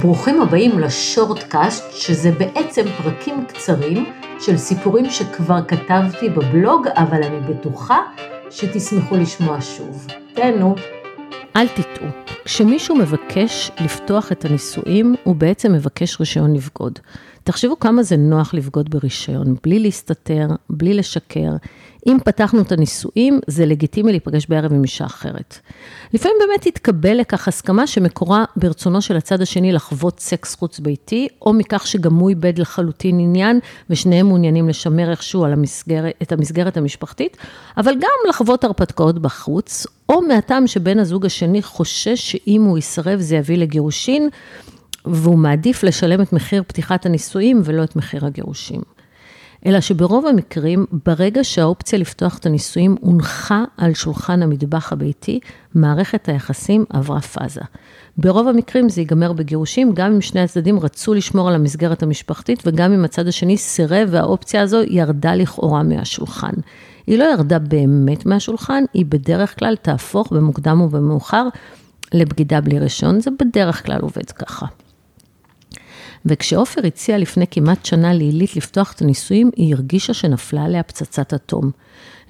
ברוכים הבאים לשורטקאסט, שזה בעצם פרקים קצרים של סיפורים שכבר כתבתי בבלוג, אבל אני בטוחה שתשמחו לשמוע שוב. תהנו. אל תטעו, כשמישהו מבקש לפתוח את הנישואים, הוא בעצם מבקש רישיון לבגוד. תחשבו כמה זה נוח לבגוד ברישיון, בלי להסתתר, בלי לשקר. אם פתחנו את הנישואים, זה לגיטימי להיפגש בערב עם אישה אחרת. לפעמים באמת תתקבל לכך הסכמה שמקורה ברצונו של הצד השני לחוות סקס חוץ ביתי, או מכך שגם הוא איבד לחלוטין עניין, ושניהם מעוניינים לשמר איכשהו המסגרת, את המסגרת המשפחתית, אבל גם לחוות הרפתקאות בחוץ, או מהטעם שבן הזוג השני חושש שאם הוא יסרב זה יביא לגירושין, והוא מעדיף לשלם את מחיר פתיחת הנישואים ולא את מחיר הגירושים. אלא שברוב המקרים, ברגע שהאופציה לפתוח את הנישואים הונחה על שולחן המטבח הביתי, מערכת היחסים עברה פאזה. ברוב המקרים זה ייגמר בגירושים, גם אם שני הצדדים רצו לשמור על המסגרת המשפחתית, וגם אם הצד השני סירב והאופציה הזו ירדה לכאורה מהשולחן. היא לא ירדה באמת מהשולחן, היא בדרך כלל תהפוך במוקדם ובמאוחר לבגידה בלי רישיון, זה בדרך כלל עובד ככה. וכשעופר הציע לפני כמעט שנה לעילית לפתוח את הנישואים, היא הרגישה שנפלה עליה פצצת אטום.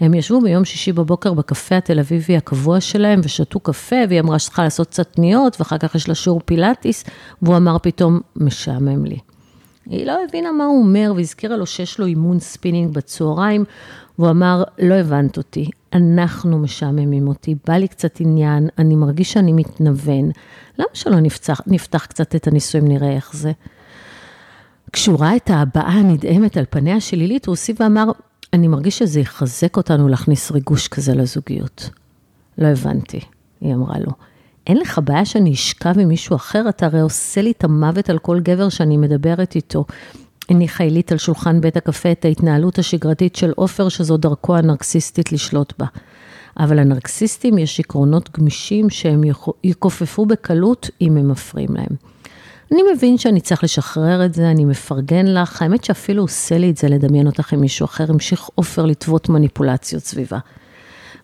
הם ישבו ביום שישי בבוקר בקפה התל אביבי הקבוע שלהם ושתו קפה, והיא אמרה שצריכה לעשות קצת קניות, ואחר כך יש לה שיעור פילאטיס, והוא אמר פתאום, משעמם לי. היא לא הבינה מה הוא אומר, והזכירה לו שיש לו אימון ספינינג בצהריים, והוא אמר, לא הבנת אותי, אנחנו משעממים אותי, בא לי קצת עניין, אני מרגיש שאני מתנוון, למה שלא נפתח, נפתח קצת את הנישואים, נראה איך זה? כשהוא ראה את ההבעה הנדהמת על פניה של לילית, הוא הוסיף ואמר, אני מרגיש שזה יחזק אותנו להכניס ריגוש כזה לזוגיות. לא הבנתי, היא אמרה לו. אין לך בעיה שאני אשכב עם מישהו אחר, אתה הרי עושה לי את המוות על כל גבר שאני מדברת איתו. הניחה עילית על שולחן בית הקפה את ההתנהלות השגרתית של עופר, שזו דרכו הנרקסיסטית לשלוט בה. אבל לנרקסיסטים יש עקרונות גמישים שהם יכופפו בקלות אם הם מפריעים להם. אני מבין שאני צריך לשחרר את זה, אני מפרגן לך, האמת שאפילו עושה לי את זה לדמיין אותך עם מישהו אחר, המשיך עופר לטוות מניפולציות סביבה.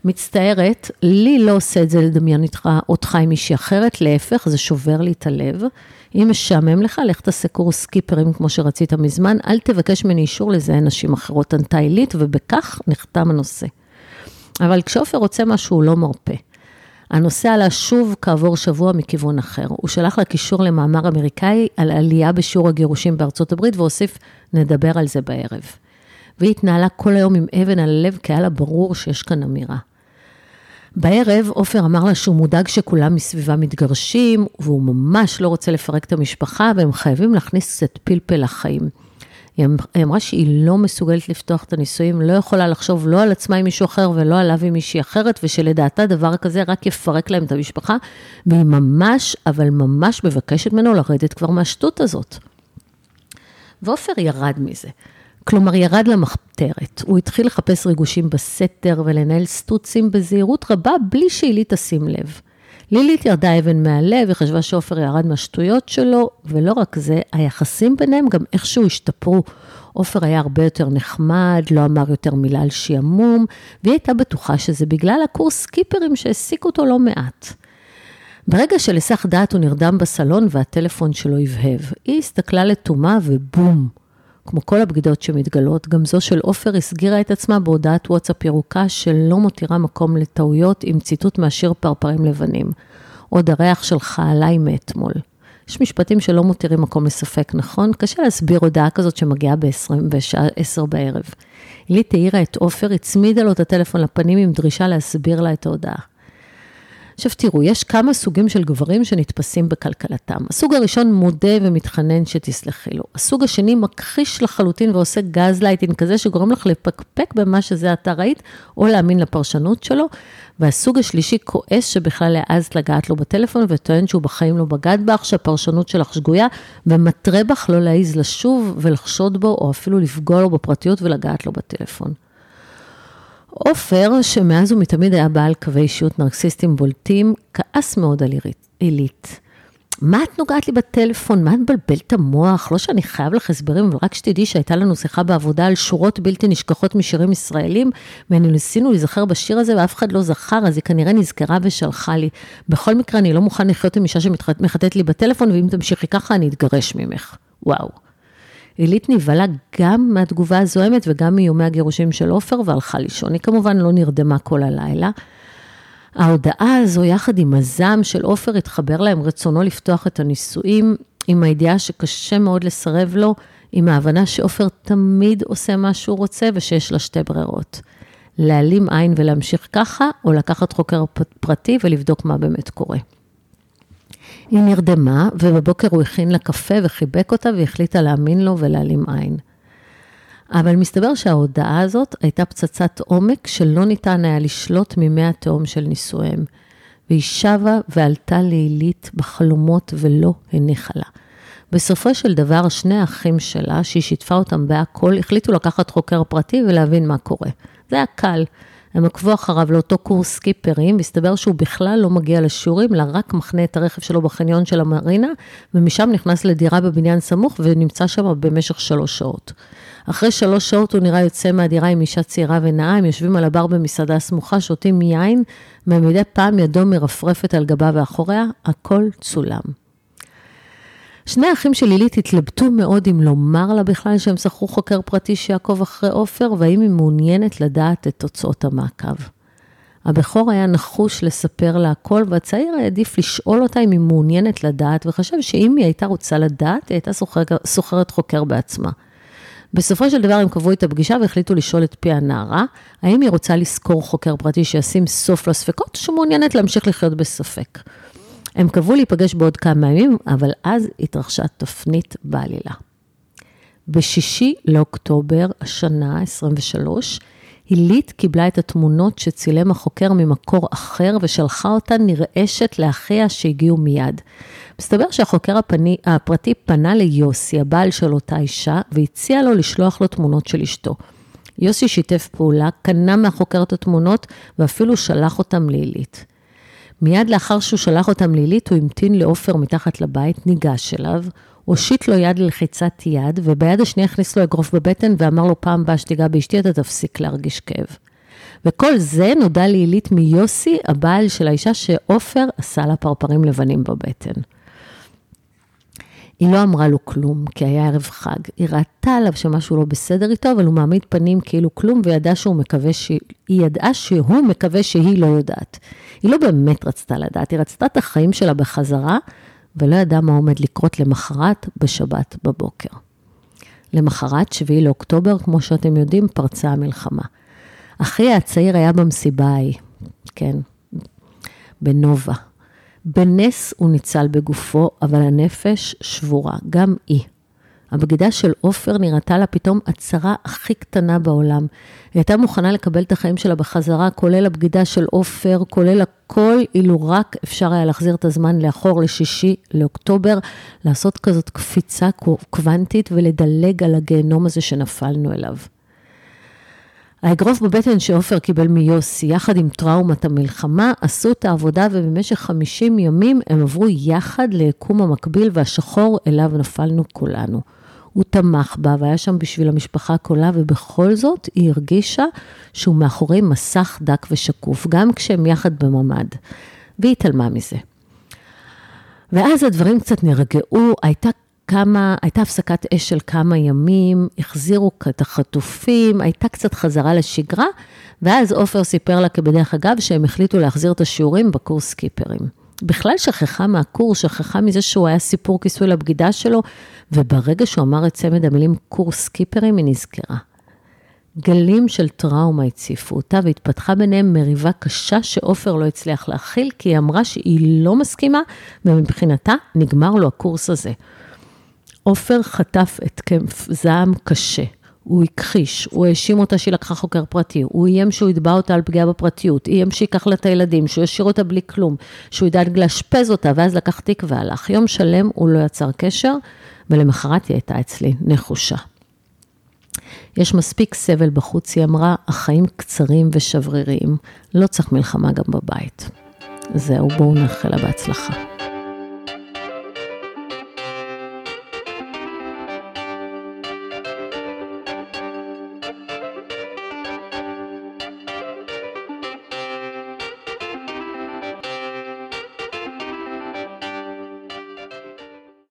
מצטערת, לי לא עושה את זה לדמיין אותך, אותך עם מישהי אחרת, להפך, זה שובר לי את הלב. אם משעמם לך, לך תעשה קורס סקיפרים כמו שרצית מזמן, אל תבקש ממני אישור לזהה נשים אחרות ענתה עילית, ובכך נחתם הנושא. אבל כשעופר רוצה משהו, הוא לא מרפה. הנושא עלה שוב כעבור שבוע מכיוון אחר. הוא שלח לה קישור למאמר אמריקאי על עלייה בשיעור הגירושים בארצות הברית, והוסיף, נדבר על זה בערב. והיא התנהלה כל היום עם אבן על הלב, כי היה לה ברור שיש כאן אמירה. בערב עופר אמר לה שהוא מודאג שכולם מסביבה מתגרשים, והוא ממש לא רוצה לפרק את המשפחה, והם חייבים להכניס קצת פלפל לחיים. היא אמרה שהיא לא מסוגלת לפתוח את הנישואים, לא יכולה לחשוב לא על עצמה עם מישהו אחר ולא עליו עם מישהי אחרת, ושלדעתה דבר כזה רק יפרק להם את המשפחה, והיא ממש, אבל ממש מבקשת ממנו לרדת כבר מהשטות הזאת. ועופר ירד מזה. כלומר, ירד למחתרת. הוא התחיל לחפש ריגושים בסתר ולנהל סטוצים בזהירות רבה, בלי שהילי תשים לב. לילית ירדה אבן מהלב, היא חשבה שעופר ירד מהשטויות שלו, ולא רק זה, היחסים ביניהם גם איכשהו השתפרו. עופר היה הרבה יותר נחמד, לא אמר יותר מילה על שעמום, והיא הייתה בטוחה שזה בגלל הקורס סקיפרים שהעסיק אותו לא מעט. ברגע של היסח דעת הוא נרדם בסלון והטלפון שלו הבהב. היא הסתכלה לתומה ובום. כמו כל הבגידות שמתגלות, גם זו של עופר הסגירה את עצמה בהודעת וואטסאפ ירוקה שלא מותירה מקום לטעויות עם ציטוט מהשיר פרפרים לבנים. עוד הריח שלך עליי מאתמול. יש משפטים שלא מותירים מקום לספק, נכון? קשה להסביר הודעה כזאת שמגיעה ב-20 בשעה 10 בערב. עילית העירה את עופר, הצמידה לו את הטלפון לפנים עם דרישה להסביר לה את ההודעה. עכשיו תראו, יש כמה סוגים של גברים שנתפסים בקלקלתם. הסוג הראשון מודה ומתחנן שתסלחי לו. הסוג השני מכחיש לחלוטין ועושה גז לייטינג כזה שגורם לך לפקפק במה שזה עתה ראית, או להאמין לפרשנות שלו. והסוג השלישי כועס שבכלל העזת לגעת לו בטלפון וטוען שהוא בחיים לא בגד בך, שהפרשנות שלך שגויה, ומתרה בך לא להעיז לשוב ולחשוד בו, או אפילו לפגוע לו בפרטיות ולגעת לו בטלפון. עופר, שמאז ומתמיד היה בעל קווי אישיות נרקסיסטים בולטים, כעס מאוד על עילית. מה את נוגעת לי בטלפון? מה את מבלבלת את המוח? לא שאני חייב לך הסברים, אבל רק שתדעי שהייתה לנו שיחה בעבודה על שורות בלתי נשכחות משירים ישראלים, וניסינו להיזכר בשיר הזה ואף אחד לא זכר, אז היא כנראה נזכרה ושלחה לי. בכל מקרה, אני לא מוכן לחיות עם אישה שמחטאת לי בטלפון, ואם תמשיכי ככה, אני אתגרש ממך. וואו. עילית נבהלה גם מהתגובה הזוהמת וגם מאיומי הגירושים של עופר והלכה לישון. היא כמובן לא נרדמה כל הלילה. ההודעה הזו, יחד עם הזעם של עופר, התחבר להם רצונו לפתוח את הנישואים, עם הידיעה שקשה מאוד לסרב לו, עם ההבנה שעופר תמיד עושה מה שהוא רוצה ושיש לה שתי ברירות. להעלים עין ולהמשיך ככה, או לקחת חוקר פרטי ולבדוק מה באמת קורה. היא נרדמה, ובבוקר הוא הכין לה קפה וחיבק אותה והחליטה להאמין לו ולהעלים עין. אבל מסתבר שההודעה הזאת הייתה פצצת עומק שלא ניתן היה לשלוט ממי התהום של נישואיהם. והיא שבה ועלתה לעילית בחלומות ולא הניחה לה. בסופו של דבר, שני האחים שלה, שהיא שיתפה אותם בהכל, החליטו לקחת חוקר פרטי ולהבין מה קורה. זה היה קל. הם עקבו אחריו לאותו קורס סקיפרים, והסתבר שהוא בכלל לא מגיע לשיעורים, אלא רק מחנה את הרכב שלו בחניון של המרינה, ומשם נכנס לדירה בבניין סמוך ונמצא שם במשך שלוש שעות. אחרי שלוש שעות הוא נראה יוצא מהדירה עם אישה צעירה ונאה, הם יושבים על הבר במסעדה סמוכה, שותים מיין, ומדי פעם ידו מרפרפת על גבה ואחוריה, הכל צולם. שני האחים של לילית התלבטו מאוד אם לומר לה בכלל שהם שכרו חוקר פרטי שיעקוב אחרי עופר, והאם היא מעוניינת לדעת את תוצאות המעקב. הבכור היה נחוש לספר לה הכל, והצעיר העדיף לשאול אותה אם היא מעוניינת לדעת, וחשב שאם היא הייתה רוצה לדעת, היא הייתה סוחרת חוקר בעצמה. בסופו של דבר הם קבעו את הפגישה והחליטו לשאול את פי הנערה, האם היא רוצה לשכור חוקר פרטי שישים סוף לספקות, או שמעוניינת להמשיך לחיות בספק. הם קבעו להיפגש בעוד כמה ימים, אבל אז התרחשה תפנית בעלילה. בשישי לאוקטובר, השנה, 23, הילית קיבלה את התמונות שצילם החוקר ממקור אחר ושלחה אותן נרעשת לאחיה שהגיעו מיד. מסתבר שהחוקר הפני, הפרטי פנה ליוסי, הבעל של אותה אישה, והציע לו לשלוח לו תמונות של אשתו. יוסי שיתף פעולה, קנה מהחוקר את התמונות ואפילו שלח אותם לעילית. מיד לאחר שהוא שלח אותם לעילית, הוא המתין לעופר מתחת לבית, ניגש אליו, הושיט לו יד ללחיצת יד, וביד השנייה הכניס לו אגרוף בבטן ואמר לו, פעם הבאה שתיגע באשתי, אתה תפסיק להרגיש כאב. וכל זה נודע לעילית מיוסי, הבעל של האישה שעופר עשה לה פרפרים לבנים בבטן. היא לא אמרה לו כלום, כי היה ערב חג. היא ראתה עליו שמשהו לא בסדר איתו, אבל הוא מעמיד פנים כאילו כלום, וידעה שהוא מקווה ש... היא ידעה שהוא מקווה שהיא לא יודעת. היא לא באמת רצתה לדעת, היא רצתה את החיים שלה בחזרה, ולא ידעה מה עומד לקרות למחרת בשבת בבוקר. למחרת, 7 לאוקטובר, כמו שאתם יודעים, פרצה המלחמה. אחי הצעיר היה במסיבה ההיא, כן, בנובה. בנס הוא ניצל בגופו, אבל הנפש שבורה, גם היא. הבגידה של עופר נראתה לה פתאום הצרה הכי קטנה בעולם. היא הייתה מוכנה לקבל את החיים שלה בחזרה, כולל הבגידה של עופר, כולל הכל, אילו רק אפשר היה להחזיר את הזמן לאחור לשישי לאוקטובר, לעשות כזאת קפיצה קוונטית ולדלג על הגיהנום הזה שנפלנו אליו. האגרוף בבטן שעופר קיבל מיוסי, יחד עם טראומת המלחמה, עשו את העבודה ובמשך 50 ימים הם עברו יחד ליקום המקביל והשחור אליו נפלנו כולנו. הוא תמך בה והיה שם בשביל המשפחה כולה, ובכל זאת היא הרגישה שהוא מאחורי מסך דק ושקוף, גם כשהם יחד בממ"ד. והיא התעלמה מזה. ואז הדברים קצת נרגעו, הייתה כמה, הייתה הפסקת אש של כמה ימים, החזירו את החטופים, הייתה קצת חזרה לשגרה, ואז עופר סיפר לה כבדרך אגב שהם החליטו להחזיר את השיעורים בקורס סקיפרים. בכלל שכחה מהקורס, שכחה מזה שהוא היה סיפור כיסוי לבגידה שלו, וברגע שהוא אמר את צמד המילים קורס סקיפרים, היא נזכרה. גלים של טראומה הציפו אותה, והתפתחה ביניהם מריבה קשה שעופר לא הצליח להכיל, כי היא אמרה שהיא לא מסכימה, ומבחינתה נגמר לו הקורס הזה. עופר חטף התקף זעם קשה. הוא הכחיש, הוא האשים אותה שהיא לקחה חוקר פרטי, הוא איים שהוא יתבע אותה על פגיעה בפרטיות, איים שייקח לה את הילדים, שהוא ישאיר אותה בלי כלום, שהוא ידאג לאשפז אותה, ואז לקח תיק והלך. יום שלם הוא לא יצר קשר, ולמחרת היא הייתה אצלי נחושה. יש מספיק סבל בחוץ, היא אמרה, החיים קצרים ושבריריים, לא צריך מלחמה גם בבית. זהו, בואו נאחל לה בהצלחה.